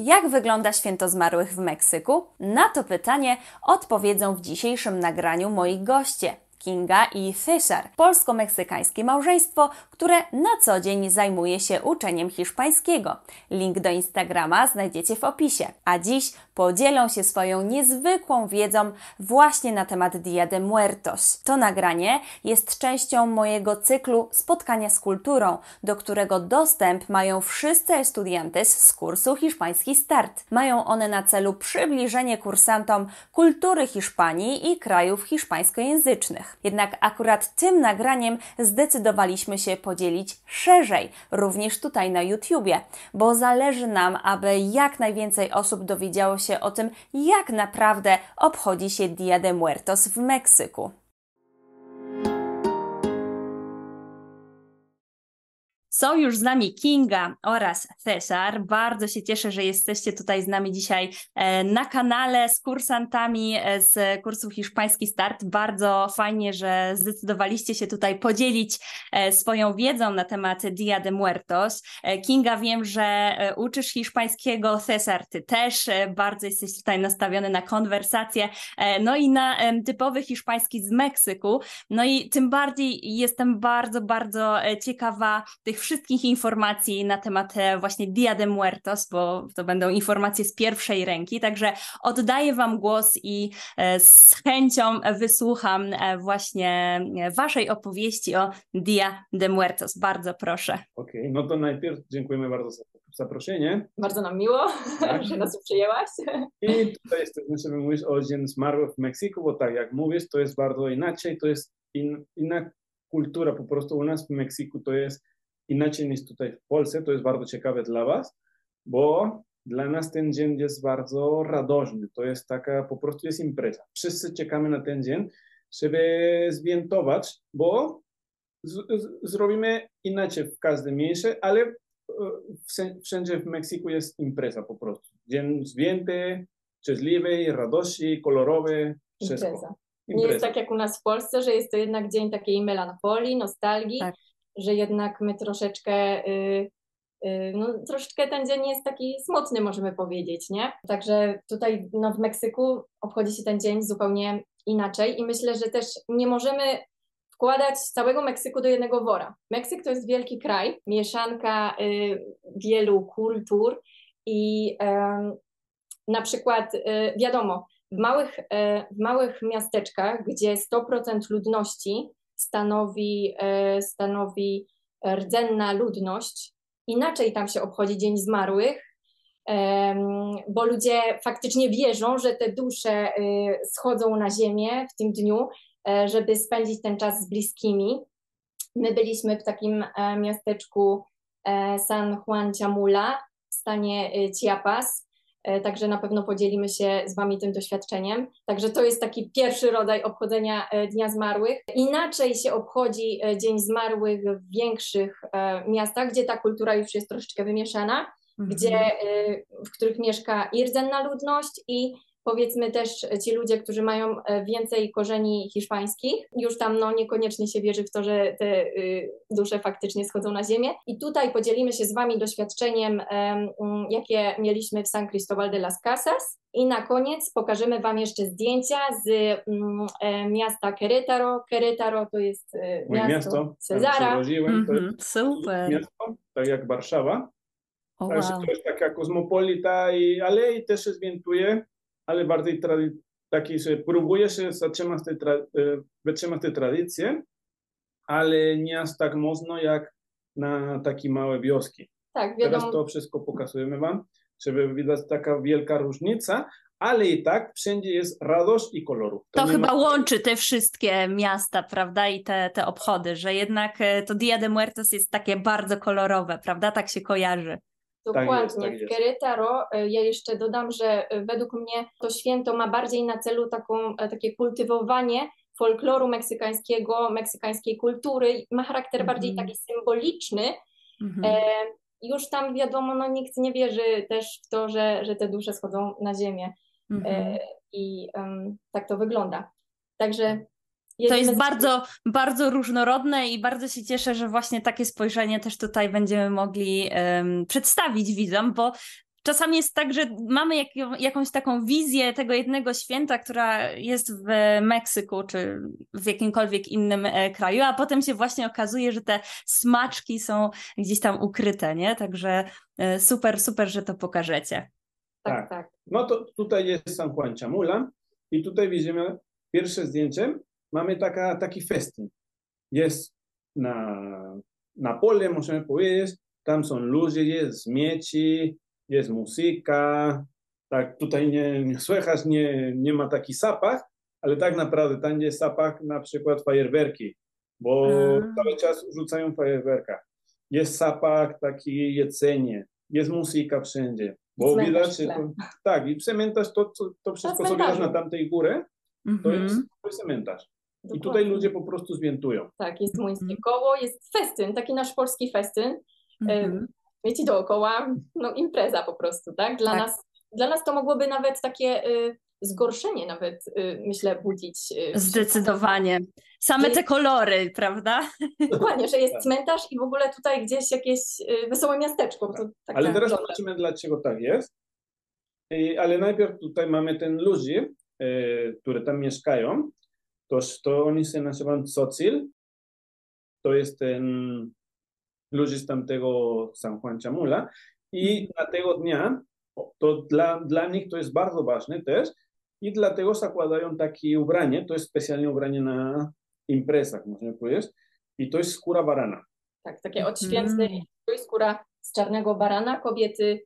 Jak wygląda święto zmarłych w Meksyku? Na to pytanie odpowiedzą w dzisiejszym nagraniu moi goście. Kinga i Fisher, polsko-meksykańskie małżeństwo, które na co dzień zajmuje się uczeniem hiszpańskiego. Link do Instagrama znajdziecie w opisie. A dziś podzielą się swoją niezwykłą wiedzą właśnie na temat Dia de Muertos. To nagranie jest częścią mojego cyklu Spotkania z kulturą, do którego dostęp mają wszyscy estudiantes z kursu Hiszpański Start. Mają one na celu przybliżenie kursantom kultury Hiszpanii i krajów hiszpańskojęzycznych. Jednak akurat tym nagraniem zdecydowaliśmy się podzielić szerzej, również tutaj na YouTubie, bo zależy nam, aby jak najwięcej osób dowiedziało się o tym, jak naprawdę obchodzi się Dia de Muertos w Meksyku. Są już z nami Kinga oraz Cesar. Bardzo się cieszę, że jesteście tutaj z nami dzisiaj e, na kanale z kursantami e, z kursu Hiszpański Start. Bardzo fajnie, że zdecydowaliście się tutaj podzielić e, swoją wiedzą na temat Dia de Muertos. Kinga, wiem, że uczysz hiszpańskiego, Cesar, ty też bardzo jesteś tutaj nastawiony na konwersację, no i na typowy hiszpański z Meksyku. No i tym bardziej jestem bardzo, bardzo ciekawa tych wszystkich informacji na temat e, właśnie Dia de Muertos, bo to będą informacje z pierwszej ręki, także oddaję Wam głos i e, z chęcią wysłucham e, właśnie Waszej opowieści o Dia de Muertos. Bardzo proszę. Okej, okay, no to najpierw dziękujemy bardzo za zaproszenie. Bardzo nam miło, tak. że nas przyjęłaś. I tutaj jesteśmy, żeby mówić o Dzień Zmarłych w Meksyku, bo tak jak mówisz, to jest bardzo inaczej, to jest in, inna kultura, po prostu u nas w Meksyku to jest inaczej niż tutaj w Polsce. To jest bardzo ciekawe dla Was, bo dla nas ten dzień jest bardzo radośny. To jest taka, po prostu jest impreza. Wszyscy czekamy na ten dzień, żeby zwiętować, bo z, z, zrobimy inaczej w każdym miejscu, ale e, wszędzie w Meksyku jest impreza po prostu. Dzień zwięty, szczęśliwy, radości, kolorowy, wszystko. Impreza. Nie jest tak jak u nas w Polsce, że jest to jednak dzień takiej melancholii, nostalgii, tak że jednak my troszeczkę, y, y, no troszeczkę ten dzień jest taki smutny, możemy powiedzieć, nie? Także tutaj no, w Meksyku obchodzi się ten dzień zupełnie inaczej i myślę, że też nie możemy wkładać całego Meksyku do jednego wora. Meksyk to jest wielki kraj, mieszanka y, wielu kultur i na przykład wiadomo, w małych, w małych miasteczkach, gdzie 100% ludności stanowi, e, stanowi rdzenna ludność. Inaczej tam się obchodzi Dzień Zmarłych, bo ludzie faktycznie wierzą, że te dusze e, schodzą na ziemię w tym dniu, e, żeby spędzić ten czas z bliskimi. My byliśmy w takim miasteczku San Juan Chamula w stanie Chiapas, E, także na pewno podzielimy się z Wami tym doświadczeniem. Także to jest taki pierwszy rodzaj obchodzenia e, Dnia Zmarłych. Inaczej się obchodzi e, Dzień Zmarłych w większych miastach, gdzie ta kultura już jest troszeczkę wymieszana, mhm. gdzie, w których mieszka i rdzenna ludność i powiedzmy też ci ludzie, którzy mają e, więcej korzeni hiszpańskich, już tam no, niekoniecznie się wierzy w to, że te y, dusze faktycznie schodzą na ziemię. I tutaj podzielimy się z Wami doświadczeniem, jakie mieliśmy w San Cristóbal de las Casas. I na koniec pokażemy Wam jeszcze zdjęcia z mm, e, miasta Querétaro. Querétaro to jest e, miasto, miasto Cezara. Mm -hmm, super. Miasto, tak jak Warszawa. Oh, Także wow. to jest taka kosmopolita, i, ale i też się zwiętuje ale bardziej taki, że próbuje się zatrzymać te, tra- e, wytrzymać te tradycje, ale nie aż tak mocno jak na takie małe wioski. Tak, wiadomo. Teraz to wszystko pokazujemy Wam, żeby widać taka wielka różnica, ale i tak wszędzie jest radość i koloru. To, to chyba ma... łączy te wszystkie miasta, prawda, i te, te obchody, że jednak e, to Dia de Muertos jest takie bardzo kolorowe, prawda, tak się kojarzy. Dokładnie. Tak jest, tak jest. W ja jeszcze dodam, że e, według mnie to święto ma bardziej na celu taką, e, takie kultywowanie folkloru meksykańskiego, meksykańskiej kultury. Ma charakter mm -hmm. bardziej taki symboliczny. Mm -hmm. e, już tam wiadomo, no nikt nie wierzy też w to, że, że te dusze schodzą na ziemię. Mm -hmm. e, mhm. I um, tak to wygląda. Także to jest bardzo, bardzo różnorodne i bardzo się cieszę, że właśnie takie spojrzenie też tutaj będziemy mogli um, przedstawić widzom, bo czasami jest tak, że mamy jak, jakąś taką wizję tego jednego święta, która jest w Meksyku czy w jakimkolwiek innym e, kraju, a potem się właśnie okazuje, że te smaczki są gdzieś tam ukryte, nie? Także e, super, super, że to pokażecie. Tak, tak. tak. No to tutaj jest San Juan Chamula i tutaj widzimy pierwsze zdjęcie. Mamy taka, taki festyn. Jest na, na pole, możemy powiedzieć, tam są ludzie, jest śmieci, jest muzyka, tak tutaj nie, nie słychać, nie, nie ma taki zapach, ale tak naprawdę tam jest zapach na przykład fajerwerki, bo A. cały czas rzucają fajerwerka. Jest zapach taki jedzenie, jest muzyka wszędzie, bo widać, to, tak, i cmentarz, to, to, to wszystko, co widać na tamtej górze, to mhm. jest, to jest cmentarz. Dokładnie. I tutaj ludzie po prostu zwiętują. Tak, jest młyńskie mhm. koło, jest festyn, taki nasz polski festyn. Mhm. Wiecie, dookoła, no impreza po prostu, tak? Dla, tak. Nas, dla nas to mogłoby nawet takie y, zgorszenie nawet, y, myślę, budzić. Y, Zdecydowanie. Same te kolory, prawda? Dokładnie, że jest tak. cmentarz i w ogóle tutaj gdzieś jakieś y, wesołe miasteczko. Tak. Tak Ale teraz zobaczymy, dlaczego tak jest. Ale najpierw tutaj mamy ten ludzi, które tam mieszkają. To, to oni się nazywają Socil. To jest ten ludzi z tamtego San Juan Chamula i na tego dnia, to dla, dla nich to jest bardzo ważne też i dlatego zakładają takie ubranie, to jest specjalnie ubranie na imprezach, można powiedzieć, i to jest skóra barana. Tak, takie odświętne, mm. to jest skóra z czarnego barana, kobiety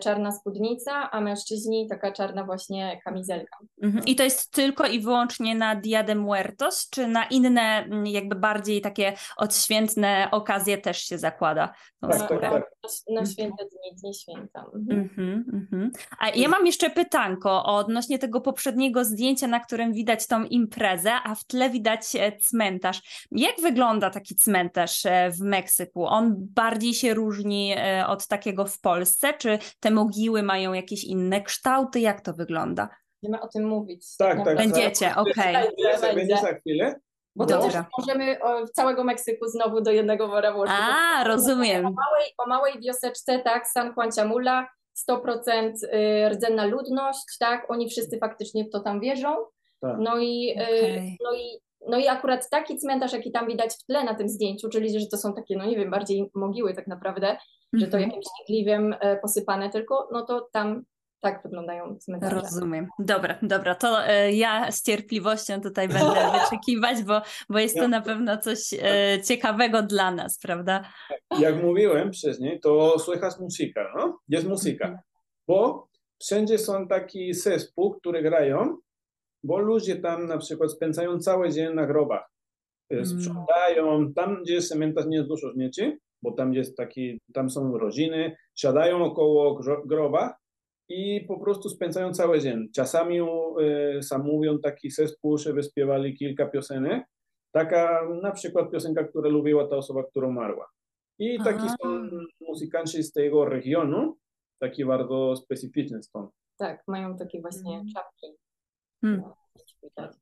czarna spódnica, a mężczyźni taka czarna właśnie kamizelka. Mhm. I to jest tylko i wyłącznie na Dia de Muertos, czy na inne mm, jakby bardziej takie odświętne okazje też się zakłada tą tak, skórę? Tak, tak. Na, na święte dni, dni święta. Mhm. Mhm, mhm. a ja mam jeszcze pytanko odnośnie tego poprzedniego zdjęcia, na którym widać tą imprezę, a w tle widać e, cmentarz. Jak wygląda taki cmentarz e, w Meksyku? On bardziej się różni od takiego w Polsce, czy te mogiły mają jakieś inne kształty? Jak to wygląda? Będziemy o tym mówić. Tak, tak. Będziecie, okej. Okay. Będzie za chwilę. Bo to Dobra. możemy o, całego Meksyku znowu do jednego wora włożyć. A, rozumiem. O małej, o małej wioseczce, tak, San Juan Chamula, 100% y, rdzenna ludność, tak, oni wszyscy faktycznie w to tam wierzą. Tak. No, i, y, okay. no, i, no i akurat taki cmentarz, jaki tam widać w tle na tym zdjęciu, czyli że to są takie, no nie wiem, bardziej mogiły tak naprawdę, że to mhm. jakimś gliwiem e, posypane tylko, no to tam tak wyglądają cmentarze. Rozumiem. Dobra, dobra, to e, ja z cierpliwością tutaj będę wyczekiwać, bo, bo jest to na pewno coś e, ciekawego dla nas, prawda? Jak mówiłem wcześniej, to słychać muzyka, no? Jest muzyka, mhm. bo wszędzie są taki zespół, które grają, bo ludzie tam na przykład spędzają cały dzień na grobach. Mm. Sprzątają, tam gdzie jest cmentarz nie jest dużo śmieci, bo tam jest taki, tam są rodziny, siadają około groba i po prostu spędzają cały dzień. Czasami y, sam mówią taki zespół, żeby śpiewali kilka piosenek. Taka na przykład piosenka, która lubiła ta osoba, która umarła. I taki są muzykanci z tego regionu, taki bardzo specyficzny stąd. Tak, mają takie właśnie mm. czapki. Hmm.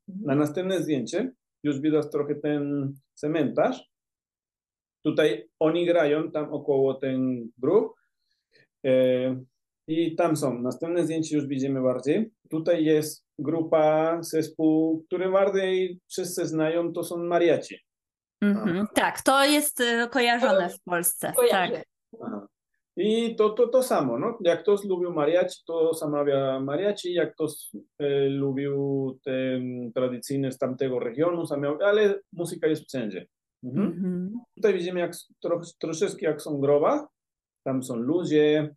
Na następne zdjęcie już widać trochę ten cementarz, Tutaj oni grają tam około ten grup e, i tam są. Następne zdjęcie już widzimy bardziej. Tutaj jest grupa, zespół, który bardziej wszyscy znają, to są mariaci. Mm-hmm. Tak, to jest e, kojarzone w Polsce. Tak. Aha. I to, to, to samo, no? jak ktoś lubił mariachi, to zamawia mariachi, jak ktoś e, lubił ten tradycyjny z tamtego regionu, zamawia, ale muzyka jest wszędzie. Mhm. Mhm. Tutaj widzimy jak, tro, troszeczkę jak są groba, tam są ludzie,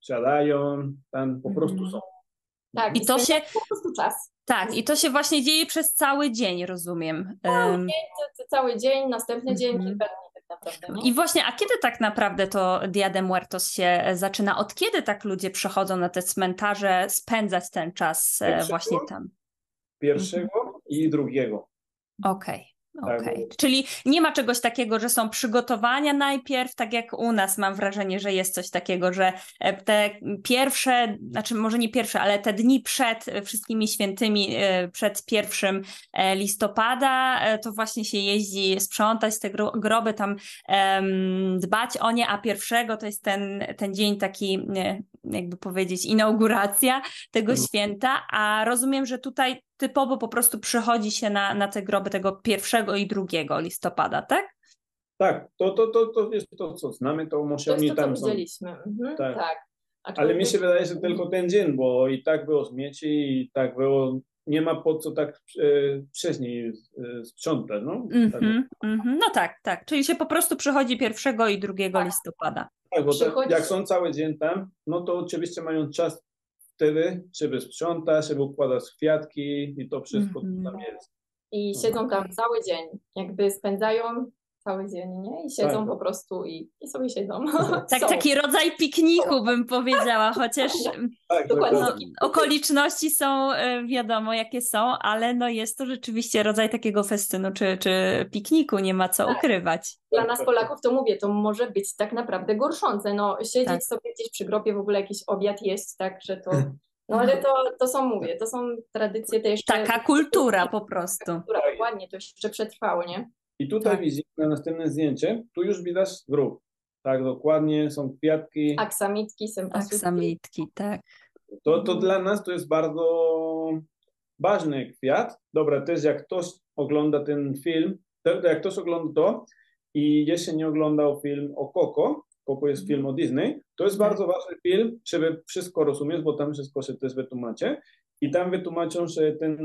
siadają, tam po prostu mhm. są. Tak, i to się po prostu czas. Tak, i to się właśnie dzieje przez cały dzień, rozumiem. Cały dzień, cały dzień następny dzień, kilka dni naprawdę. Nie? I właśnie, a kiedy tak naprawdę to Dia de Muertos się zaczyna? Od kiedy tak ludzie przychodzą na te cmentarze spędzać ten czas e, pierwszego, właśnie tam? Pierwszego mhm. i drugiego. Okej. Okay. Tak, Okej, okay. czyli nie ma czegoś takiego, że są przygotowania najpierw, tak jak u nas mam wrażenie, że jest coś takiego, że e, te pierwsze, znaczy może nie pierwsze, ale te dni przed wszystkimi świętymi, e, przed pierwszym e, listopada, to właśnie się jeździ sprzątać te groby, tam dbać o nie, a pierwszego to jest ten, ten dzień taki jakby powiedzieć, inauguracja tego Mhm. święta, a rozumiem, że tutaj typowo po prostu przychodzi się na, na te groby tego pierwszego i drugiego listopada, tak? Tak, to, to, to, to jest to, co znamy, to może oni co tam są. widzieliśmy. Mhm, Tak. tak. Ale mi się wydaje, że tylko ten dzień, bo i tak było śmieci, i tak było, nie ma po co tak e, wcześniej e, sprzątać, no. Tak, Mhm, mhm. No tak, tak. Czyli się po prostu przychodzi pierwszego i drugiego listopada. tak, bo tak, jak są cały dzień tam, no to oczywiście mają czas wtedy, żeby sprzątać, żeby układać kwiatki i to wszystko Mhm. co tam jest. I siedzą tam cały dzień. Jakby spędzają cały dzień, nie? I siedzą Tak. po prostu i, i sobie siedzą. Tak, Są. taki rodzaj pikniku bym powiedziała, chociaż Tak, Dokładnie. no, okoliczności są e, wiadomo jakie są, ale no jest to rzeczywiście rodzaj takiego festynu czy, czy pikniku, nie ma co Tak. ukrywać. Dla nas Polaków to mówię, to może być tak naprawdę gorszące. No siedzieć Tak. sobie gdzieś przy grobie, w ogóle jakiś obiad jeść, tak, że to... No ale to, to są, mówię, to są tradycje te jeszcze... Taka kultura po prostu. Która dokładnie, to jeszcze przetrwało, nie? I tutaj Tak. widzimy na następne zdjęcie, tu już widać grób. Tak, dokładnie, są kwiatki. Aksamitki, sempasutki. Aksamitki, tak. To, to dla nas to jest bardzo ważny kwiat. Dobra, też jak ktoś ogląda ten film, to, jak ktoś ogląda to i jeszcze nie oglądał film o Coco, Coco jest film o Disney, to jest bardzo ważny film, żeby wszystko rozumieć, bo tam wszystko się też wytłumaczy. I tam wytłumaczą, że ten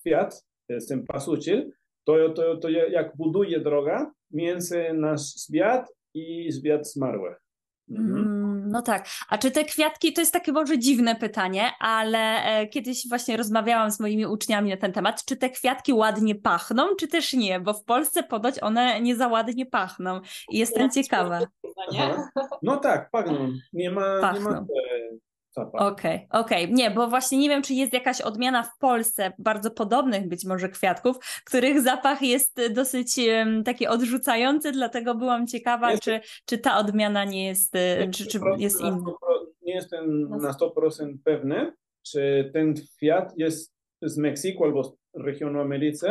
kwiat, ten pasucil, to, to, to jak buduje droga między nasz świat i świat zmarłych. Mhm. Mm, No tak. A czy te kwiatki, to jest takie może dziwne pytanie, ale e, kiedyś właśnie rozmawiałam z moimi uczniami na ten temat, czy te kwiatki ładnie pachną, czy też nie, bo w Polsce ponoć one nie za ładnie pachną i jestem Ja ciekawa. No, nie? Tak, pachną. Nie ma, nie Pachną. ma e, zapach. Okej, okej. Nie, bo właśnie nie wiem, czy jest jakaś odmiana w Polsce bardzo podobnych być może kwiatków, których zapach jest dosyć em, taki odrzucający, dlatego byłam ciekawa, Jest- czy, czy ta odmiana nie jest, e, Nie czy, czy jest na inna. 100%, Nie jestem na 100% pewny, czy ten kwiat jest z Meksyku albo z regionu Ameryki,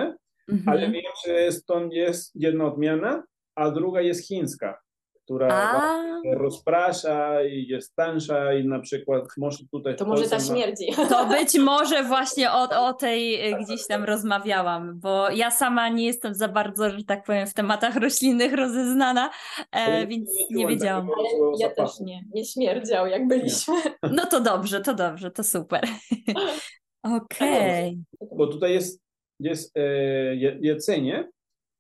ale Mhm. wiem, że stąd jest jedna odmiana, a druga jest chińska, która A, rozprasza i jest tańsza i na przykład może tutaj To może ta Polsce ma- śmierdzi. To być może właśnie o, o tej e, gdzieś tam rozmawiałam, bo ja sama nie jestem za bardzo, że tak powiem, w tematach roślinnych rozeznana, e, więc nie wiedziałam. Ale ja zapachu. też nie, nie śmierdział jak byliśmy. No to dobrze, to dobrze, to super. Okej. bo tutaj jest, jest e, je- jedzenie,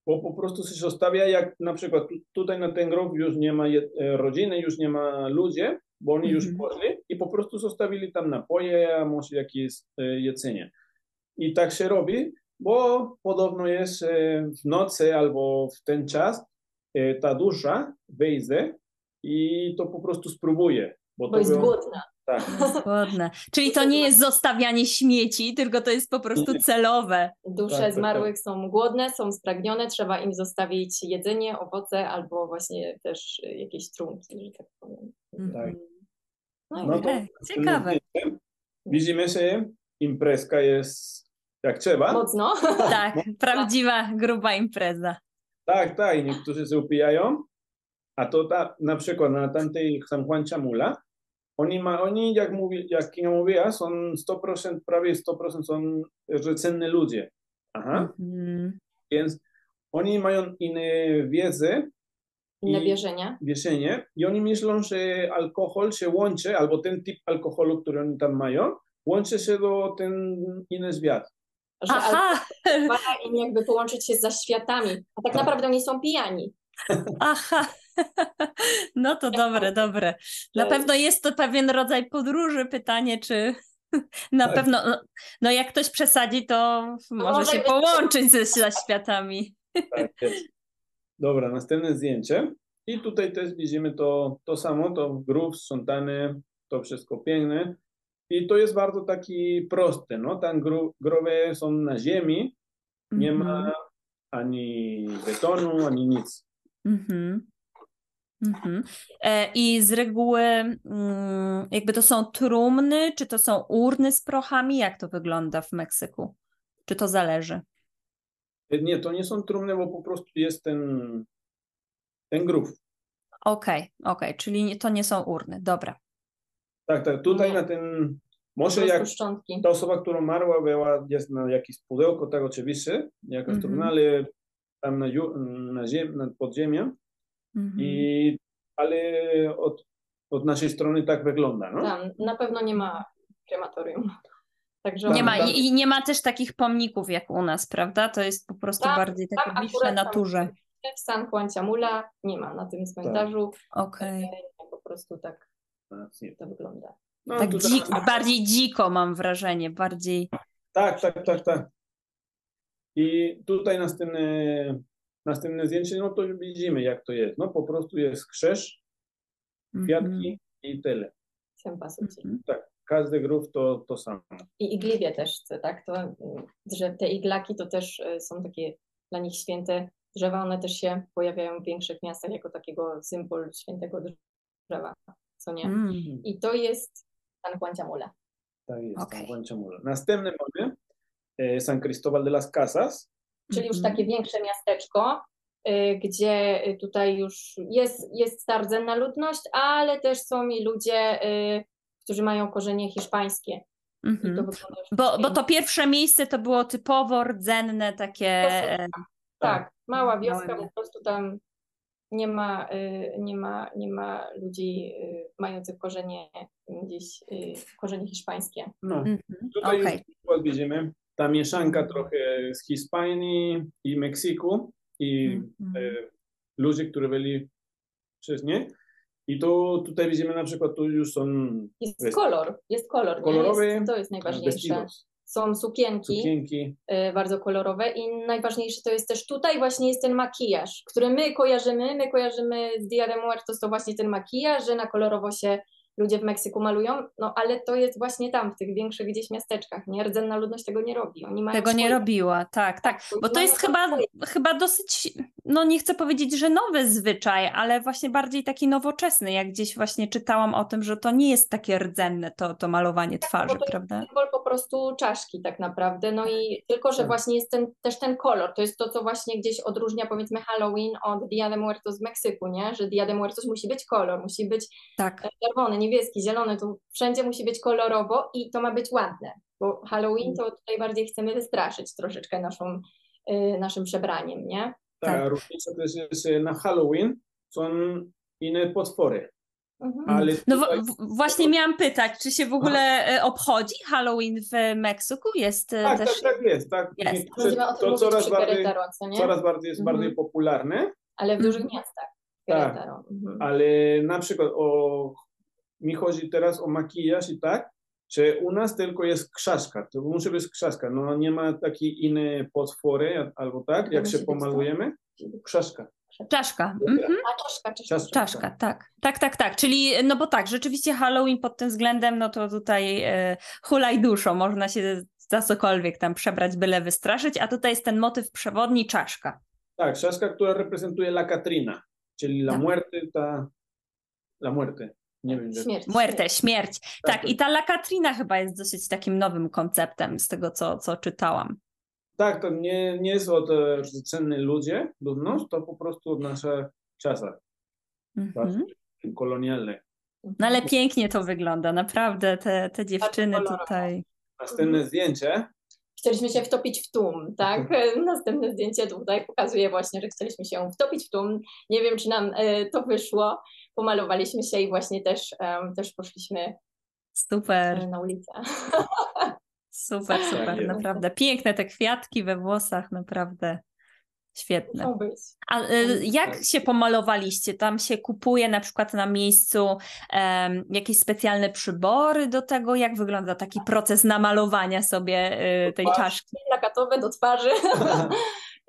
bo po prostu się zostawia, jak na przykład tu, tutaj na ten grób już nie ma e, rodziny, już nie ma ludzi, bo oni już Mhm. poszli i po prostu zostawili tam napoje, a może jakieś e, jedzenie. I tak się robi, bo podobno jest e, w nocy albo w ten czas ta dusza wejdzie i to po prostu spróbuje. Bo, Bo jest było- głodna. Tak, Ładne. Czyli to nie jest zostawianie śmieci, tylko to jest po prostu celowe. Dusze Tak, tak, zmarłych są głodne, są spragnione, trzeba im zostawić jedzenie, owoce albo właśnie też jakieś trunki, że tak powiem. tak. No, No i to- Ciekawe. Widzimy, że imprezka jest jak trzeba. mocno. Tak, prawdziwa, gruba impreza. Tak, tak, i niektórzy się upijają, a to ta, na przykład na tamtej San Juan Chamula, oni, ma, oni jak, mówi, jak Kinga mówiła, są 100%, prawie 100% są rdzenni ludzie. Aha, Mhm. więc oni mają inne wiedzę, Inne wierzenia. wieszenie i oni myślą, że alkohol się łączy, albo ten typ alkoholu, który oni tam mają, łączy się do ten inny świat. Że Aha, im jakby połączyć się z zaświatami, a tak Tak. naprawdę oni są pijani. aha. No to dobre, dobre. Na pewno jest to pewien rodzaj podróży. Pytanie, czy na Tak. pewno, no, no jak ktoś przesadzi, to może może się połączyć ze zaświatami. Tak jest. Dobra, następne zdjęcie. I tutaj też widzimy to, to samo, to grób, sprzątany, to wszystko piękne. I to jest bardzo taki prosty, no, tam gro, groby są na ziemi, nie Mhm. ma ani betonu, ani nic. Mhm. Mhm. E, I z reguły mm, jakby to są trumny, czy to są urny z prochami? Jak to wygląda w Meksyku? Czy to zależy? Nie, to nie są trumny, bo po prostu jest ten, ten grób. Okej, okej, czyli nie- to nie są urny. Dobra. Tak, tak. Tutaj Nie. na ten, Po może jak szczątki. ta osoba, która umarła, była, jest na jakieś pudełko, tak oczywiście, jakaś Mhm. trudna, ale tam na, na, ziem, na podziemia, Mhm. i, ale od, od naszej strony tak wygląda, no? Tam na pewno nie ma krematorium. Także Tam- Nie ma tam- i, i nie ma też takich pomników jak u nas, prawda? To jest po prostu Tam- bardziej tam takie bliższe naturze. w San Juan Chamula nie ma na tym cmentarzu. Okej. Po prostu tak to wygląda. No, Tak bardziej dziko mam wrażenie, bardziej. Tak, tak, tak, tak. I tutaj następne, następne zdjęcie, no to już widzimy jak to jest. No po prostu jest krzyż, Mhm. kwiatki i tyle. Sempasuci. Mhm. Tak, każdy grób to, to samo. I igliwie też, tak? To, mm, że te iglaki to też y, są takie dla nich święte drzewa. One też się pojawiają w większych miastach jako takiego symbol świętego drzewa, co nie? Mm. I to jest San Juan Chamula. Tak jest, okay. Chamula. Następne mamy e, San Cristóbal de las Casas. Czyli już Mhm. takie większe miasteczko, y, gdzie y, tutaj już jest, jest ta rdzenna ludność, ale też są i ludzie, y, którzy mają korzenie hiszpańskie. To Mhm. Bo, bo to pierwsze miejsce to było typowo rdzenne, takie. e, Tak, mała wioska, Małe po prostu tam nie ma, nie ma, nie ma ludzi mających korzenie gdzieś, korzenie hiszpańskie. No, Mhm. tutaj Okej. już przykład. Ta mieszanka trochę z Hiszpanii i Meksyku i Mhm. e, ludzie, którzy byli wcześniej. I to tutaj widzimy na przykład, tu już są Jest kolor, jest kolor, kolorowy jest, to jest najważniejsze. vestidos, Są sukienki, sukienki. y, bardzo kolorowe i najważniejsze to jest też tutaj właśnie jest ten makijaż, który my kojarzymy, my kojarzymy z Dia de Muertos to właśnie ten makijaż, że na kolorowo się ludzie w Meksyku malują, no ale to jest właśnie tam, w tych większych gdzieś miasteczkach, nie? Rdzenna ludność tego nie robi, oni mają Tego nie swoje- robiła, tak, tak. Bo to jest chyba, swoje. chyba dosyć, no nie chcę powiedzieć, że nowy zwyczaj, ale właśnie bardziej taki nowoczesny. Jak gdzieś właśnie czytałam o tym, że to nie jest takie rdzenne to, to malowanie twarzy, bo to jest prawda? symbol po prostu czaszki tak naprawdę, no i tylko, że Tak. właśnie jest ten, też ten kolor, to jest to, co właśnie gdzieś odróżnia powiedzmy Halloween od Dia de Muertos w Meksyku, nie? Że Dia de Muertos musi być kolor, musi być Tak. czerwony, niebieski, zielony, tu wszędzie musi być kolorowo i to ma być ładne, bo Halloween to tutaj bardziej chcemy wystraszyć troszeczkę naszą, y, naszym przebraniem, nie? Ta Tak. różnica też jest e, na Halloween są inne potwory, Mhm. ale No tutaj, właśnie miałam pytać, czy się w ogóle e, obchodzi Halloween w Meksyku? Jest tak, też... tak, tak jest. Tak. Jest. To coraz bardziej, coraz bardziej jest Mhm. bardziej popularne, Ale w dużych Mhm. miastach. Tak. Mhm. ale na przykład o, mi chodzi teraz o makijaż i tak, że u nas tylko jest krzaszka, to musi być krzaszka, no nie ma takiej innej potwory albo tak, jak się pomalujemy, krzaszka. Czaszka. Mhm. A czaszka, czaszka. Czaszka. Czaszka, tak. Tak, tak, tak. Czyli, no bo tak, rzeczywiście Halloween pod tym względem, no to tutaj e, hulaj duszą, można się za cokolwiek tam przebrać, byle wystraszyć, a tutaj jest ten motyw przewodni czaszka. Tak, krzaszka, która reprezentuje la Katrina, czyli la Tak. muerte, ta, la muerte, nie wiem, że Śmierć. Muerte, śmierć. Tak, Tak. i ta La Katrina chyba jest dosyć takim nowym konceptem z tego, co, co czytałam. Tak, to nie, nie jest od e, rdzenni ludzie, ludność, to po prostu czasach, Mhm. kolonialnych. No ale pięknie to wygląda, naprawdę, te, te dziewczyny kolorowo. tutaj. Następne zdjęcie, Chcieliśmy się wtopić w tłum, tak? Następne zdjęcie tutaj pokazuje właśnie, że chcieliśmy się wtopić w tłum. Nie wiem, czy nam e, to wyszło. Pomalowaliśmy się i właśnie też, em, też poszliśmy Super, na ulicę. super, super, jest. naprawdę. Piękne te kwiatki we włosach, naprawdę świetne. A y, jak się pomalowaliście? Tam się kupuje na przykład na miejscu em, jakieś specjalne przybory do tego? Jak wygląda taki proces namalowania sobie y, tej czaszki? Plakatowe do twarzy.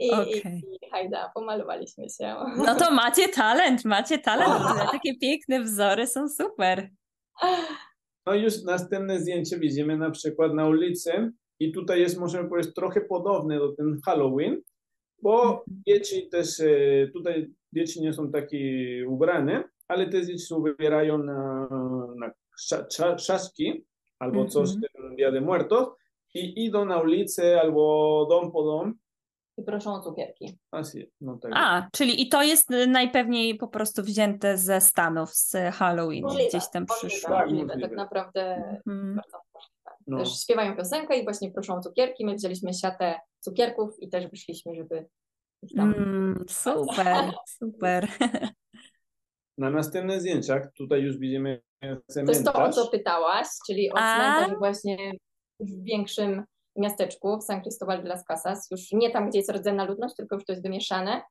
I, Okej. i, I hajda, pomalowaliśmy się. No to macie talent, macie talent. Takie piękne wzory są super. No i już następne zdjęcie widzimy na przykład na ulicy i tutaj jest, możemy powiedzieć, trochę podobne do ten Halloween, bo dzieci też, e, tutaj dzieci nie są takie ubrane, ale te dzieci się ubierają na, na czaszki albo coś Mhm. ten Dia de Muertos i idą na ulicę albo dom po dom I proszą o cukierki. No tak. A, czyli i to jest najpewniej po prostu wzięte ze Stanów, z Halloween, Możliwe, gdzieś tam przyszło. Tak, możliwe. możliwe. Tak naprawdę Mhm. bardzo możliwe. No. Też śpiewają piosenkę i właśnie proszą o cukierki. My wzięliśmy siatę cukierków i też wyszliśmy, żeby tam... Mm, super, super. Na następnych zdjęciach tutaj już widzimy To jest to, o co pytałaś, czyli o A. cmentarzu właśnie w większym miasteczku, w San Cristobal de las Casas. Już nie tam, gdzie jest rdzenna ludność, tylko już to jest wymieszane.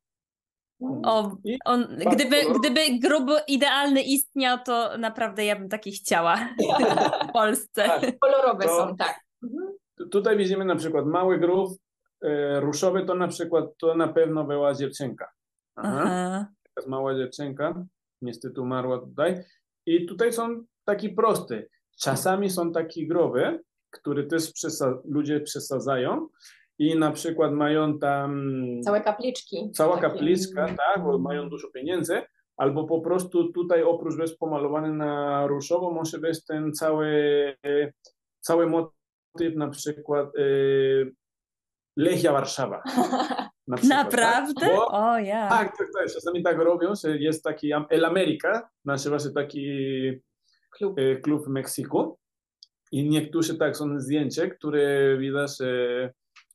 O, on, gdyby, gdyby grób idealny istniał, to naprawdę ja bym taki chciała w Polsce. tak, Kolorowe To- są, tak. Mhm. tu- tutaj widzimy na przykład mały grób e, ruszowy, to na przykład to na pewno była dziewczynka. Aha. Aha. jest mała dziewczynka, niestety umarła tutaj. I tutaj są takie proste. Czasami są takie groby, które też przesa- ludzie przesadzają i na przykład mają tam Całe kapliczki. cała Takie- kapliczka, tak, bo mają dużo pieniędzy, albo po prostu tutaj oprócz być pomalowany na różowo, może być ten cały, cały motyw na przykład e, Lechia Warszawa. Na przykład, Naprawdę? Tak? Bo, O ja. tak, tak, tak, czasami tak robią, że jest taki El America, nazywa się taki Klub. e, klub w Meksyku i niektórzy tak są zdjęcia, które widać, że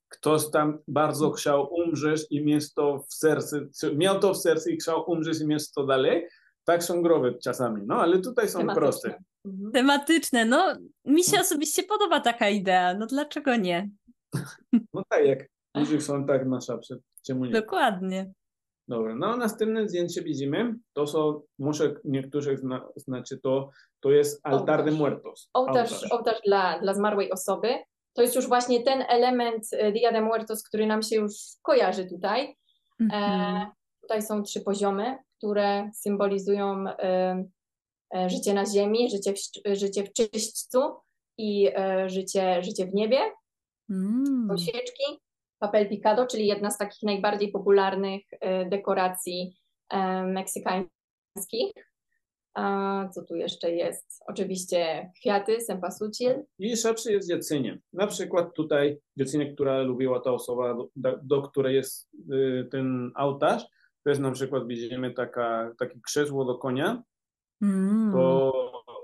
ktoś tam bardzo chciał umrzeć i mieć to w sercu, miał to w sercu i chciał umrzeć i mieć to dalej. Tak są groby czasami, no ale tutaj są Tematyczne. proste. Mhm. Tematyczne. No, mi się osobiście podoba taka idea. No dlaczego nie? No tak, jak ludzie są tak na szapce, czemu nie? Dokładnie. Dobra, no następne zdjęcie widzimy, to są, może niektórzy zna, znaczy to, to jest altar de Ołtarz. muertos. Ołtarz, ołtarz dla, dla zmarłej osoby. To jest już właśnie ten element e, Dia de Muertos, który nam się już kojarzy tutaj. Mhm. E, tutaj są trzy poziomy, które symbolizują e, e, życie na ziemi, życie w, życie w czyśćcu i e, życie, życie w niebie. Mm. Są świeczki, papel picado, czyli jedna z takich najbardziej popularnych e, dekoracji e, meksykańskich. A co tu jeszcze jest? Oczywiście kwiaty, sempasucil. I szepszy jest jedzenie. Na przykład tutaj jedzenie, która lubiła ta osoba, do, do której jest y, ten ołtarz, to jest na przykład widzimy taka, takie krzesło do konia, Mm. to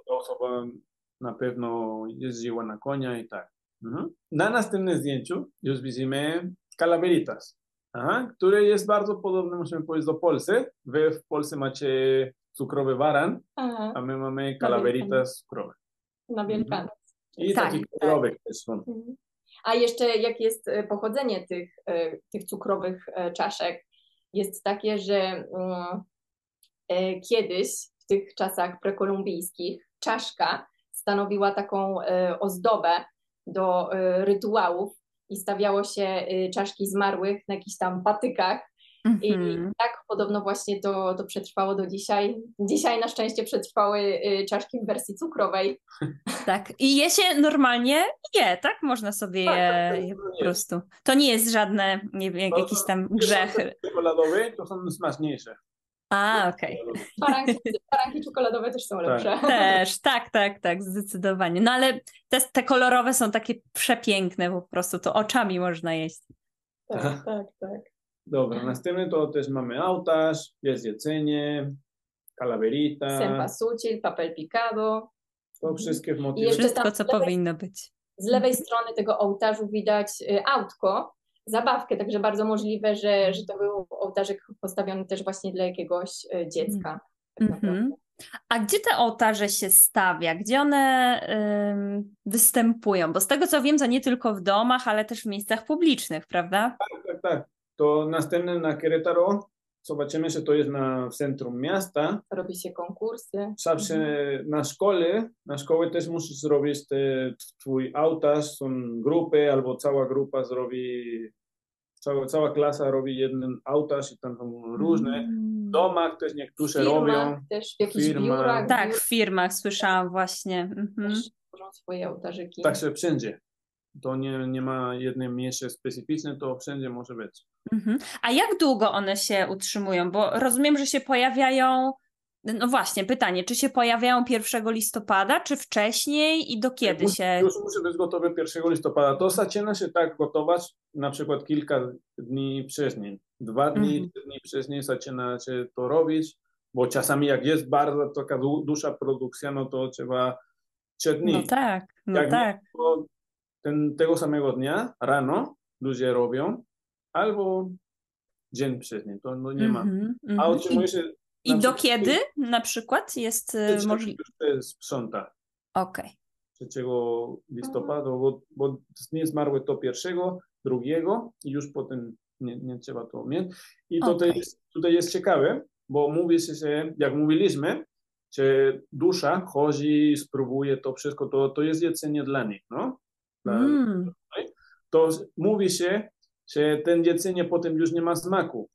ta osoba na pewno jeździła na konia i tak. Mhm. Na następnym zdjęciu już widzimy calaveritas, aha, które jest bardzo podobne, musimy powiedzieć, do Polsce. Wy w Polsce macie cukrowy baran, Aha, a my mamy calaveritas cukrowe. na Wielkanoc. I Tak, takie tak. kolorowe też są. Mhm. A jeszcze jak jest e, pochodzenie tych, e, tych cukrowych e, czaszek? Jest takie, że mm, kiedyś w tych czasach prekolumbijskich czaszka stanowiła taką ozdobę do e, rytuałów i stawiało się e, czaszki zmarłych na jakichś tam patykach i Mhm. tak podobno właśnie to, to przetrwało do dzisiaj. Dzisiaj na szczęście przetrwały e, czaszki w wersji cukrowej. Tak. I je się normalnie je, tak? Można sobie Tak, tak, je, tak, je po jest. prostu. To nie jest żadne, nie wiem, jakiś tam grzech. Czekoladowe to są smaczniejsze. A, okej. Baranki, baranki czekoladowe też są Tak. lepsze. Też, tak, tak, tak, zdecydowanie. No ale te, te kolorowe są takie przepiękne po prostu, to oczami można jeść. Tak, tak, tak. Dobra, następny to też mamy ołtarz, jest jedzenie, calaverita, Sempasucil, papel picado. to wszystkie w motywie. jeszcze Wszystko, tam co lewej- powinno być. Z lewej strony tego ołtarzu widać y, autko, zabawkę, także bardzo możliwe, że, że to był ołtarzyk postawiony też właśnie dla jakiegoś y, dziecka. Mhm. naprawdę. A gdzie te ołtarze się stawia? Gdzie one ym, występują? Bo z tego co wiem, to nie tylko w domach, ale też w miejscach publicznych, prawda? Tak, tak, tak. To następne na Querétaro, zobaczymy, że to jest na w centrum miasta. Robi się konkursy. Zawsze na szkole, na szkołę też musisz zrobić te, twój ołtarz, są grupy albo cała grupa zrobi, cała, cała klasa robi jeden ołtarz i tam są różne. Mm. W domach też niektórzy firmach, robią. też w jakichś Firma. biurach. Tak, w firmach słyszałam właśnie. Mhm. też tworzą swoje ołtarzyki. Także wszędzie. To nie, nie ma jednej miejsce specyficzne, to wszędzie może być. Mhm. A jak długo one się utrzymują? Bo rozumiem, że się pojawiają No właśnie, pytanie, czy się pojawiają 1 listopada, czy wcześniej i do kiedy Już- się... Już musi być gotowe 1 listopada. To zaczyna się tak gotować na przykład kilka dni wcześniej. Dwa dni, Mhm. dni wcześniej zaczyna się to robić, bo czasami jak jest bardzo taka du- duża produkcja, no to trzeba trzy dni. No tak, no Jak tak. To ten, tego samego dnia, rano, ludzie robią, albo dzień wcześniej, to no nie ma. Mhm, A mhm. otrzymuje się I na do przykład- kiedy na przykład jest y, możliwe? już to jest sprząta. Okej. 3 listopada, bo, bo nie zmarły to pierwszego, drugiego i już potem nie, nie trzeba to mieć. I tutaj, Okej. jest, tutaj jest ciekawe, bo mówi się, że jak mówiliśmy, że dusza chodzi, spróbuje to wszystko, to, to jest jedzenie dla nich, no? Mm. To mówi się, że ten jedzenie potem już nie ma smaku,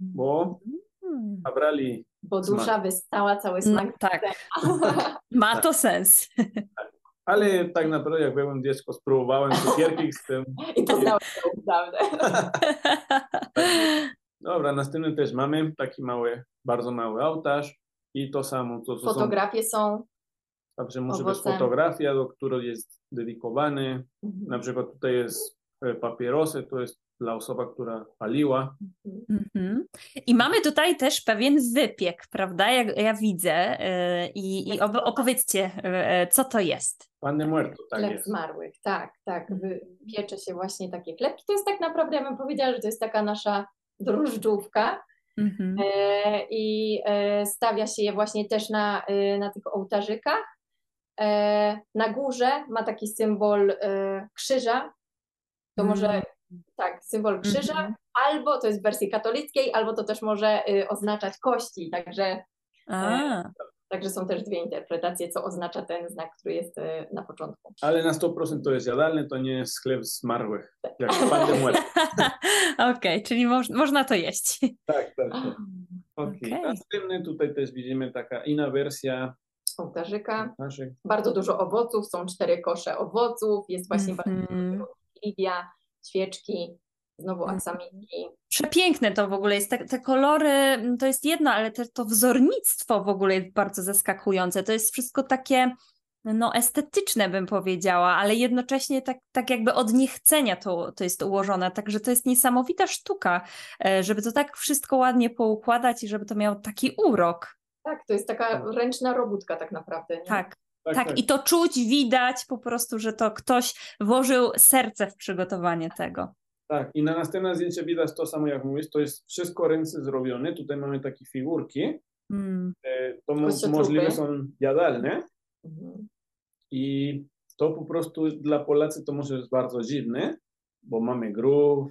bo Mm. zabrali Bo Smak. dusza wystała cały No, smak. tak, ma to sens. ale tak naprawdę jak byłem dziecko, spróbowałem cukierki z tym. I to prawdę. Dobra, następny też mamy taki mały, bardzo mały ołtarz i to samo, to, to są, Fotografie są. Także musi być owoce. fotografia, do której jest dedykowany, na Mhm. przykład tutaj jest e, papierosy, to jest dla osoby, która paliła. Mhm. I mamy tutaj też pewien wypiek, prawda? Jak ja widzę. y, I, i opowiedzcie, y, co to jest. Pan de Muerto, tak Chleb jest. zmarłych, tak, tak. Piecze się właśnie takie chlebki. To jest tak naprawdę, ja bym powiedziała, że to jest taka nasza drożdżówka Mhm. e, i e, stawia się je właśnie też na, e, na tych ołtarzykach. E, na górze ma taki symbol e, krzyża. To może Mm. tak, symbol krzyża, Mhm. albo to jest w wersji katolickiej, albo to też może y, oznaczać kości. Także, A, także są też dwie interpretacje, co oznacza ten znak, który jest na początku. Ale na 100% to jest jadalne, to nie jest chleb zmarłych, jak pan de Muerto. okej, czyli moż, można to jeść. Tak, tak, tak. Okay. Okej. Następny tutaj też widzimy taka inna wersja Ołtarzyka. naszych. Bardzo dużo owoców, są cztery kosze owoców, jest właśnie Mhm. bardzo lilia, świeczki, znowu Mhm. aksamitki. Przepiękne to w ogóle jest. Te, te kolory mm, to jest jedno, ale te, to wzornictwo w ogóle jest bardzo zaskakujące. To jest wszystko takie no, estetyczne, bym powiedziała, ale jednocześnie tak, tak jakby od niechcenia to, to jest ułożone. Także to jest niesamowita sztuka, e, żeby to tak wszystko ładnie poukładać i żeby to miało taki urok. Tak, to jest taka ręczna robótka tak naprawdę. Nie? Tak, Tak, tak. I to czuć, widać po prostu, że to ktoś włożył serce w przygotowanie tego. Tak, i na następne zdjęcie widać to samo jak mówisz, to jest wszystko ręce zrobione. Tutaj mamy takie figurki, Mm. to mo- możliwe są jadalne Mhm. i to po prostu dla Polacy to może być bardzo dziwne, bo mamy grób,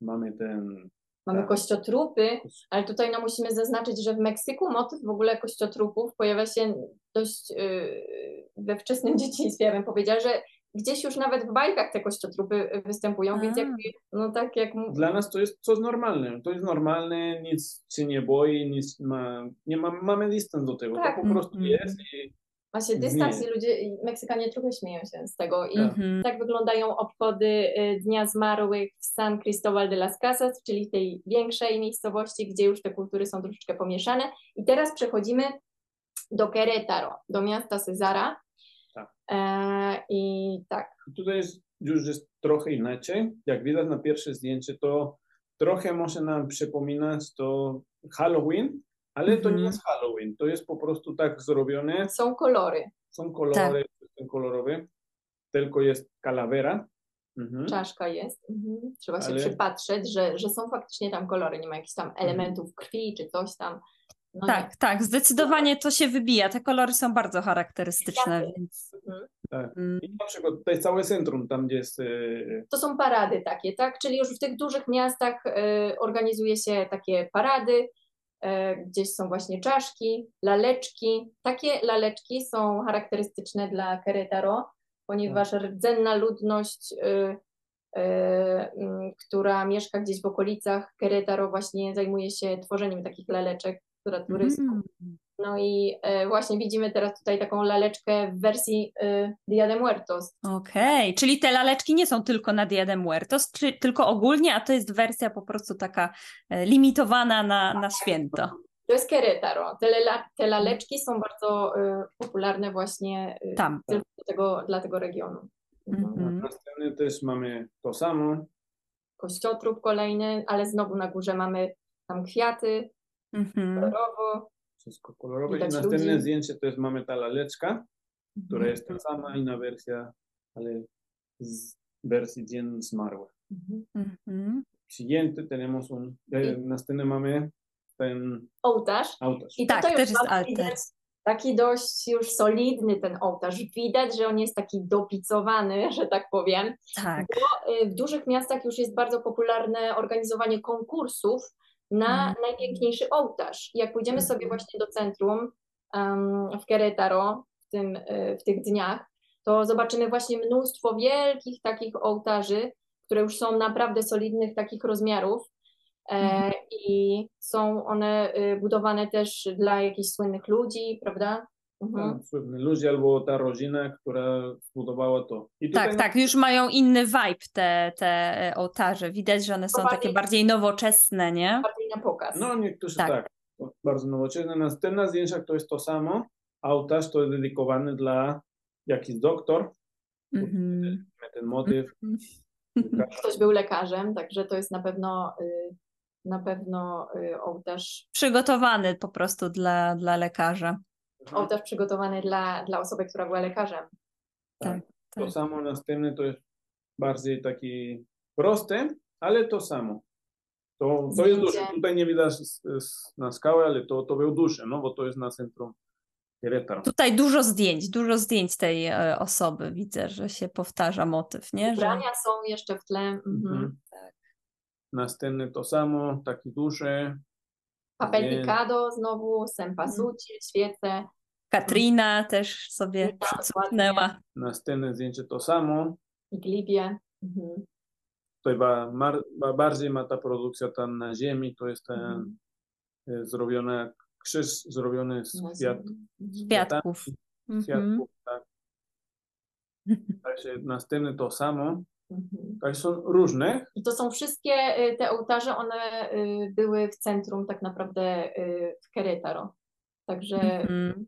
mamy ten... Mamy Tak. kościotrupy, ale tutaj no, musimy zaznaczyć, że w Meksyku motyw w ogóle kościotrupów pojawia się dość yy, we wczesnym dzieciństwie, ja bym powiedziała, że gdzieś już nawet w bajkach te kościotrupy występują, więc A. jakby, no tak jak... Dla nas to jest coś normalne, to jest normalne, nic się nie boi, nic ma, nie ma, mamy dystans do tego, Tak. to po prostu Mhm. jest i Się dystans i ludzie, i Meksykanie trochę śmieją się z tego i Mhm. tak wyglądają obchody y, Dnia Zmarłych w San Cristóbal de las Casas, czyli w tej większej miejscowości, gdzie już te kultury są troszeczkę pomieszane. I teraz przechodzimy do Querétaro, do miasta Cezara. Tak. E, I tak, tutaj jest, już jest trochę inaczej. Jak widać na pierwsze zdjęcie, to trochę może nam przypominać to Halloween, ale to nie Mhm. jest Halloween, to jest po prostu tak zrobione, są kolory, są kolory, są kolorowe, tylko jest calavera. Mhm. czaszka jest. Mhm. Trzeba się Ale- przypatrzeć, że, że są faktycznie tam kolory, nie ma jakichś tam elementów krwi czy coś tam. No nie. Tak, tak, zdecydowanie to się wybija. Te kolory są bardzo charakterystyczne, więc. Mhm. Tak. Mm, I na przykład tutaj całe centrum, tam gdzie jest e, To są parady takie, tak? Czyli już w tych dużych miastach e, organizuje się takie parady, gdzieś są właśnie czaszki, laleczki. Takie laleczki są charakterystyczne dla Querétaro, ponieważ rdzenna ludność, e, e, m, która mieszka gdzieś w okolicach Querétaro właśnie zajmuje się tworzeniem takich laleczek dla turystów. mm. No i e, właśnie widzimy teraz tutaj taką laleczkę w wersji e, Dia de Muertos. Okej, czyli te laleczki nie są tylko na Dia de Muertos, czy tylko ogólnie, a to jest wersja po prostu taka e, limitowana na, na święto. To jest Querétaro. Te, te laleczki są bardzo popularne właśnie Tam. tylko do tego, dla tego regionu. Mhm. Następnie też mamy to samo. Kościotrup kolejny, ale znowu na górze mamy tam kwiaty, Mhm. Wszystko kolorowe. I Widać następne ludzi. zdjęcie to jest mamy ta laleczka, która Mhm. jest ta sama, inna wersja, ale z wersji Dzień Zmarłych. Mhm. Siguiente tenemos un, eh, następnie mamy ten Ołtarz. ołtarz. I Tak, tutaj też jest altar. widać Taki dość już solidny ten ołtarz. Widać, że on jest taki dopicowany, że tak powiem. Tak. Y, W dużych miastach już jest bardzo popularne organizowanie konkursów na Mhm. najpiękniejszy ołtarz. Jak pójdziemy sobie Mhm. właśnie do centrum um, w Querétaro w, tym, y, w tych dniach, to zobaczymy właśnie mnóstwo wielkich takich ołtarzy, które już są naprawdę solidnych takich rozmiarów. E, Mhm. I są one y, budowane też dla jakichś słynnych ludzi, prawda? Mhm. Ludzie albo ta rodzina, która zbudowała to. I Tak, tak, już mają inny vibe te, te e, ołtarze. Widać, że one są bardziej- takie bardziej nowoczesne, nie? Bardziej na pokaz. No niektórzy Tak. tak. bardzo nowoczesne. Następne zdjęcia to jest to samo. Ołtarz to jest dedykowany dla jakiś doktor. Mhm. Ten motyw. Ktoś był lekarzem, także to jest na pewno y, na pewno y, ołtarz, Przygotowany po prostu dla, dla lekarza. Ołtarz przygotowany dla, dla osoby, która była lekarzem. Tak. To tak. samo następny to jest bardziej taki prosty, ale to samo. To, to jest duże. Tutaj nie widać na skałę, ale to, to był duże, no bo to jest na centrum Querétaro. Tutaj dużo zdjęć, dużo zdjęć tej e, osoby. Widzę, że się powtarza motyw, nie? Że... Ubrania są jeszcze w tle. Mhm. Mhm. Następny to samo, taki duży. Papel Nie. picado znowu, sempasuci, świece. Katrina też sobie Tak, przycupnęła. Następne zdjęcie to samo. i glibie. Mhm. Tutaj ba, mar, ba, bardziej ma ta produkcja tam na ziemi, to jest ten Mhm. e, zrobione jak krzyż zrobiony z Na kwiat. Mhm. Kwiatków. Mhm. kwiatków. Tak. Także następne to samo. Mhm. Tak są różne. I to są wszystkie y, te ołtarze, one y, były w centrum tak naprawdę w Querétaro. Także Mhm.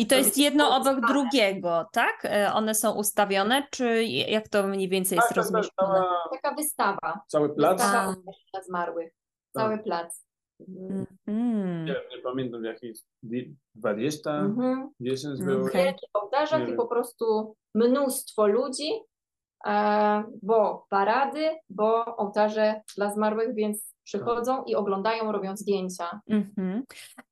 I to To jest jest jedno obok drugiego, tak? E, One są ustawione, czy jak to mniej więcej jest Tak, tak, tak, rozmieszczone? taka wystawa, cały plac. wystawa A. zmarłych, Tak. cały plac. Mhm. Mhm. Nie, wiem, nie pamiętam jakieś di- 20, Mhm. 10 Mhm. było. W wielkich ołtarzach Nie i po prostu mnóstwo ludzi, bo parady, bo ołtarze dla zmarłych, więc przychodzą i oglądają, robią zdjęcia. Mhm.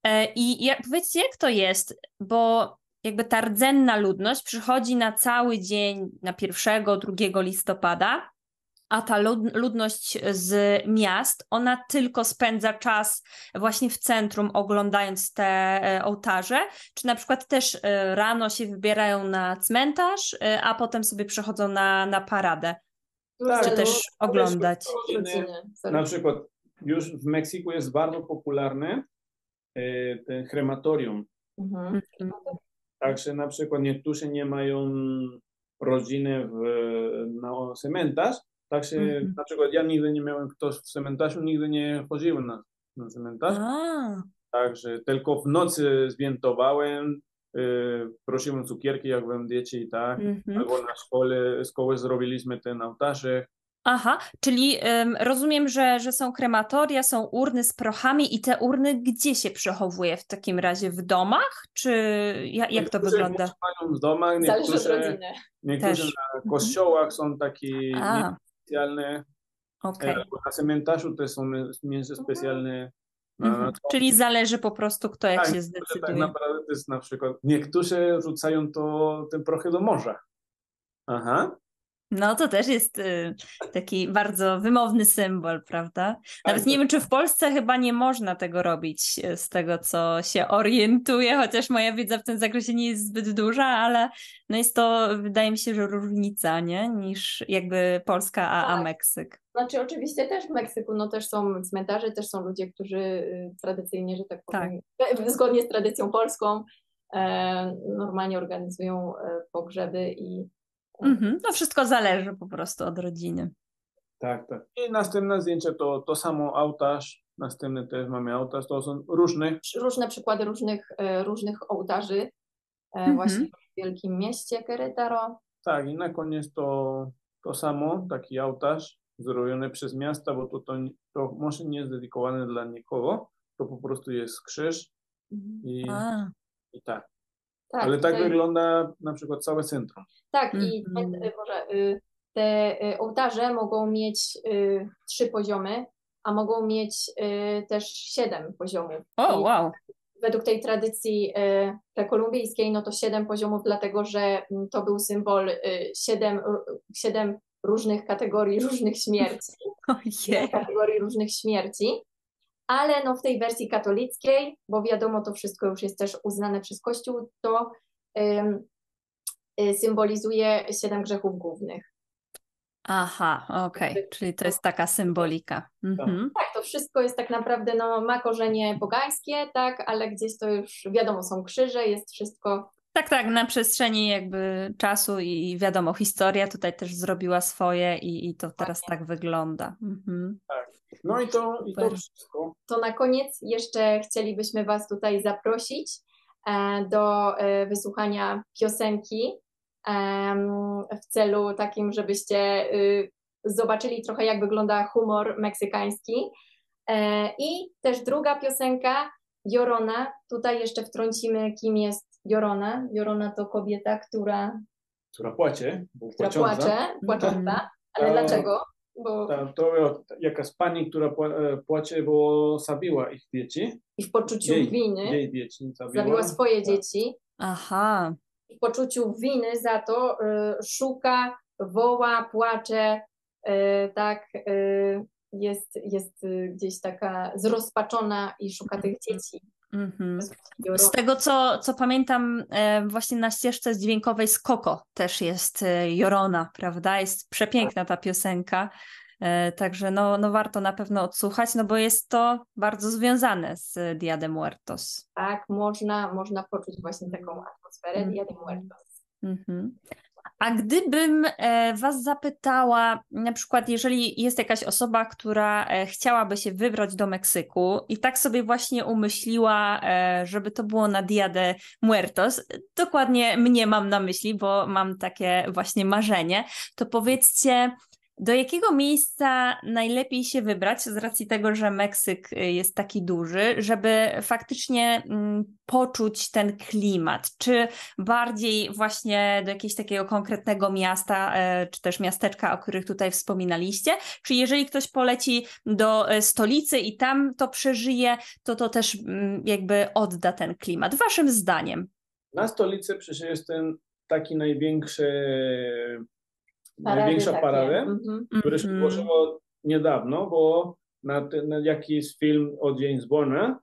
E, I jak, powiedzcie, jak to jest, bo jakby ta rdzenna ludność przychodzi na cały dzień, na 1-2 listopada, a ta lud- ludność z miast, ona tylko spędza czas właśnie w centrum, oglądając te e, ołtarze, czy na przykład też e, rano się wybierają na cmentarz, e, a potem sobie przychodzą na, na paradę, Tak, czy też oglądać. od rodziny. Na przykład już w Meksyku jest bardzo popularny e, ten krematorium. Mhm. Mhm. Także na przykład niektórzy nie mają rodziny w, na cmentarz. Także Mhm. na przykład ja nigdy nie miałem ktoś w cmentarzu, nigdy nie chodziłem na, na cmentarz. A, Także tylko w nocy zwiętowałem, e, prosiłem cukierki, jak byłem dzieci i tak. mhm. Albo na szkole, szkoły zrobiliśmy ten ołtarze. Aha, czyli em, rozumiem, że, że są krematoria, są urny z prochami i te urny gdzie się przechowuje w takim razie? W domach? Czy ja, jak to Niektórzy wygląda? Mają w domach, Zależy od niektórzy, rodziny. niektórzy Też. na kościołach są takie specjalne, albo na cmentarzu też są miejsca specjalne. Na, Mhm. to. Czyli zależy po prostu, kto jak Tak, się że zdecyduje. tak naprawdę to jest na przykład, niektórzy rzucają to, te prochy do morza. Aha. No to też jest y, taki bardzo wymowny symbol, prawda? Nawet Tak, nie wiem, czy w Polsce chyba nie można tego robić, y, z tego co się orientuję, chociaż moja wiedza w tym zakresie nie jest zbyt duża, ale no jest to, wydaje mi się, że różnica, nie? Niż jakby Polska, a, a Tak. Meksyk. Znaczy oczywiście też w Meksyku no też są cmentarze, też są ludzie, którzy y, tradycyjnie, że tak powiem, e, zgodnie z tradycją polską e, normalnie organizują e, pogrzeby i Mhm. No wszystko zależy po prostu od rodziny. Tak, tak. I następne zdjęcie to to samo ołtarz, Następne też mamy ołtarz, to są różne. Różne przykłady różnych, e, różnych ołtarzy mhm. właśnie w wielkim mieście Querétaro. Tak, i na koniec to, to samo, taki ołtarz zrobiony przez miasta, bo to, to, to może nie jest dedykowane dla nikogo, to po prostu jest krzyż i, i tak. Tak. Ale tak wygląda na przykład całe centrum. Tak, i mm. może, y, te y, ołtarze mogą mieć y, trzy poziomy, a mogą mieć też siedem poziomów. O, oh, wow. Według tej tradycji prekolumbijskiej, no to siedem poziomów, dlatego że mm, to był symbol siedem, siedem różnych kategorii, różnych śmierci. Ojej. Kategorii różnych śmierci. Ale no w tej wersji katolickiej, bo wiadomo, to wszystko już jest też uznane przez Kościół, to y, symbolizuje siedem grzechów głównych. Aha, okej, okay. czyli to jest taka symbolika. Mhm. Tak, to wszystko jest tak naprawdę, no ma korzenie pogańskie, tak, ale gdzieś to już wiadomo, są krzyże, jest wszystko tak, tak, na przestrzeni jakby czasu i wiadomo, historia tutaj też zrobiła swoje i, i to teraz tak, tak wygląda. Mhm. Tak. No i to, i to wszystko. To na koniec jeszcze chcielibyśmy Was tutaj zaprosić e, do e, wysłuchania piosenki w celu takim, żebyście y, zobaczyli trochę, jak wygląda humor meksykański. E, I też druga piosenka, Jorona. Tutaj jeszcze wtrącimy, kim jest Jorona. Jorona to kobieta, która... Która płacze. Która płacze, płacząca. Mhm. Ale dlaczego? Bo... Ta, to jakaś pani, która e, płacze, bo zabiła ich dzieci. I w poczuciu jej, winy jej dzieci zabiła. zabiła swoje tak. dzieci. Aha. W poczuciu winy za to y, szuka, woła, płacze, y, tak, y, jest, jest gdzieś taka zrozpaczona i szuka tych dzieci. Mm-hmm. Z tego, co, co pamiętam, e, właśnie na ścieżce dźwiękowej z Koko też jest e, Jorona, prawda? Jest przepiękna ta piosenka. E, także no, no warto na pewno odsłuchać, no bo jest to bardzo związane z Dia de Muertos. Tak, można, można poczuć właśnie taką atmosferę Dia de Muertos. Mm-hmm. A gdybym e, Was zapytała, na przykład, jeżeli jest jakaś osoba, która e, chciałaby się wybrać do Meksyku i tak sobie właśnie umyśliła, e, żeby to było na Dia de Muertos, dokładnie mnie mam na myśli, bo mam takie właśnie marzenie, to powiedzcie, do jakiego miejsca najlepiej się wybrać z racji tego, że Meksyk y, jest taki duży, żeby faktycznie mm, poczuć ten klimat? Czy bardziej właśnie do jakiegoś takiego konkretnego miasta, e, czy też miasteczka, o których tutaj wspominaliście? Czy jeżeli ktoś poleci do e, stolicy i tam to przeżyje, to to też mm, jakby odda ten klimat? Waszym zdaniem? Na stolicy przecież jest ten taki największy Parady największa takie. parada, mm -hmm. które się mhm. wyłożyło niedawno, bo na, ten, na jakiś film od James Bonda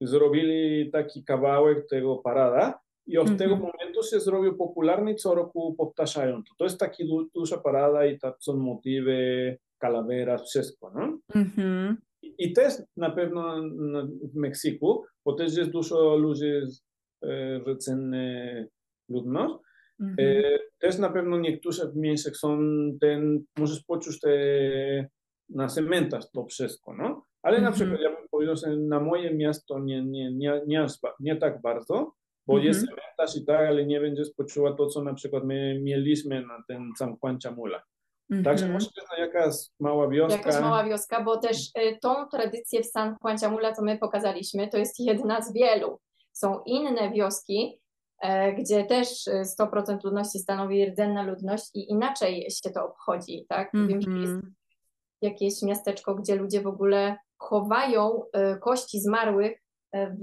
zrobili taki kawałek tego parada i od mm -hmm. tego momentu się zrobił popularny, co roku powtarzają to. To jest taki du duża parada i tam są motywy, calaveras, wszystko, no? Mm -hmm. I, I też na pewno w Meksyku, bo też jest dużo ludzi e, rdzenny ludność, Mhm. E, też na pewno niektóre w miejscach są ten, możesz poczuć te na cementach to wszystko, no? Ale na mhm. przykład ja bym powiedział, że na moje miasto nie, nie, nie, nie, nie tak bardzo, bo jest mhm. cementarz i tak, ale nie będziesz poczuła to, co na przykład my mieliśmy na ten San Juan Chamula. Także może to jest jakaś mała wioska. Jakaś mała wioska, bo też y, tą tradycję w San Juan Chamula, co my pokazaliśmy, to jest jedna z wielu. Są inne wioski, gdzie też 100% e, ludności stanowi rdzenna ludność i inaczej się to obchodzi, tak? Mm -hmm. Wiem, że jest mhm. jakieś miasteczko, gdzie ludzie w ogóle chowają e, kości zmarłych w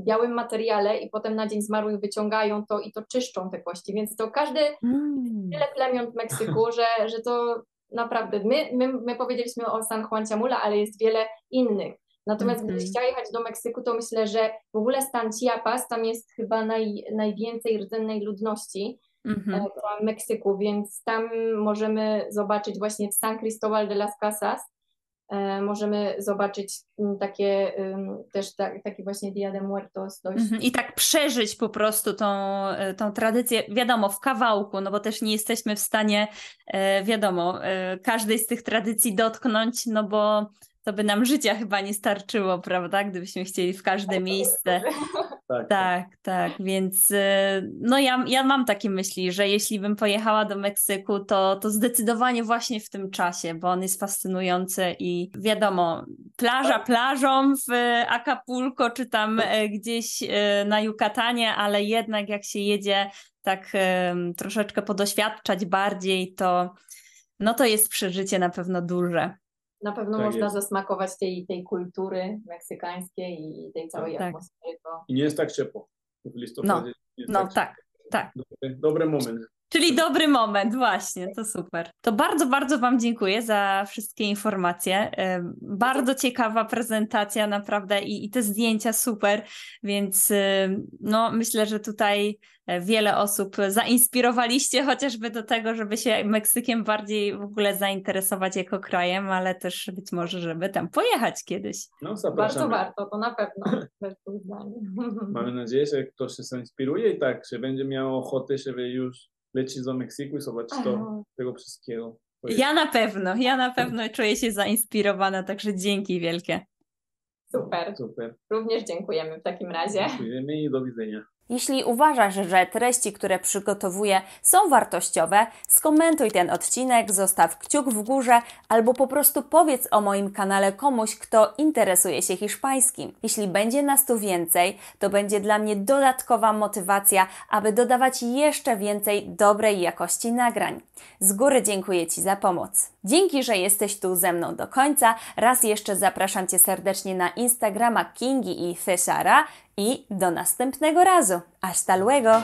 białym materiale i potem na dzień zmarłych wyciągają to i to czyszczą te kości, więc to każdy, mm. tyle plemion w Meksyku, że, że to naprawdę, my, my, my powiedzieliśmy o San Juan Chamula, ale jest wiele innych. Natomiast mm -hmm. gdybyś chciała jechać do Meksyku, to myślę, że w ogóle stan Chiapas, tam jest chyba naj, najwięcej rdzennej ludności mm -hmm. w Meksyku, więc tam możemy zobaczyć właśnie w San Cristobal de las Casas, e, możemy zobaczyć mm, takie też ta, taki właśnie Dia de Muertos dość. Mm -hmm. I tak przeżyć po prostu tą, e, tą tradycję, wiadomo, w kawałku, no bo też nie jesteśmy w stanie, wiadomo, każdej z tych tradycji dotknąć, no bo to by nam życia chyba nie starczyło, prawda? Gdybyśmy chcieli w każde miejsce. Tak, Tak, tak, więc y, no ja, ja mam takie myśli, że jeśli bym pojechała do Meksyku, to, to zdecydowanie właśnie w tym czasie, bo on jest fascynujący i wiadomo, plaża plażą w Acapulco czy tam e, gdzieś na Yucatanie, ale jednak jak się jedzie tak troszeczkę podoświadczać bardziej, to no to jest przeżycie na pewno duże. Na pewno Tak można jest. zasmakować tej, tej kultury meksykańskiej i tej całej Tak. atmosfery. To I nie jest tak ciepło. W listopadzie jest No tak tak, tak. Dobry, dobry moment. Czyli dobry moment, właśnie, to super. To bardzo, bardzo Wam dziękuję za wszystkie informacje. Bardzo ciekawa prezentacja, naprawdę, i, i te zdjęcia super, więc no, myślę, że tutaj e, wiele osób zainspirowaliście chociażby do tego, żeby się Meksykiem bardziej w ogóle zainteresować jako krajem, ale też być może, żeby tam pojechać kiedyś. No, bardzo warto, to na pewno. Mamy nadzieję, że ktoś się zainspiruje i tak, że będzie miał ochotę, żeby już lecieć do Meksyku i zobaczyć to, tego wszystkiego. Ja na pewno, ja na pewno czuję się zainspirowana, także dzięki wielkie. Super. Super. Również dziękujemy w takim razie. Dziękujemy i do widzenia. Jeśli uważasz, że treści, które przygotowuję są wartościowe, skomentuj ten odcinek, zostaw kciuk w górze albo po prostu powiedz o moim kanale komuś, kto interesuje się hiszpańskim. Jeśli będzie nas tu więcej, to będzie dla mnie dodatkowa motywacja, aby dodawać jeszcze więcej dobrej jakości nagrań. Z góry dziękuję Ci za pomoc. Dzięki, że jesteś tu ze mną do końca. Raz jeszcze zapraszam Cię serdecznie na Instagrama Kingi i Cesara i do następnego razu. Hasta luego!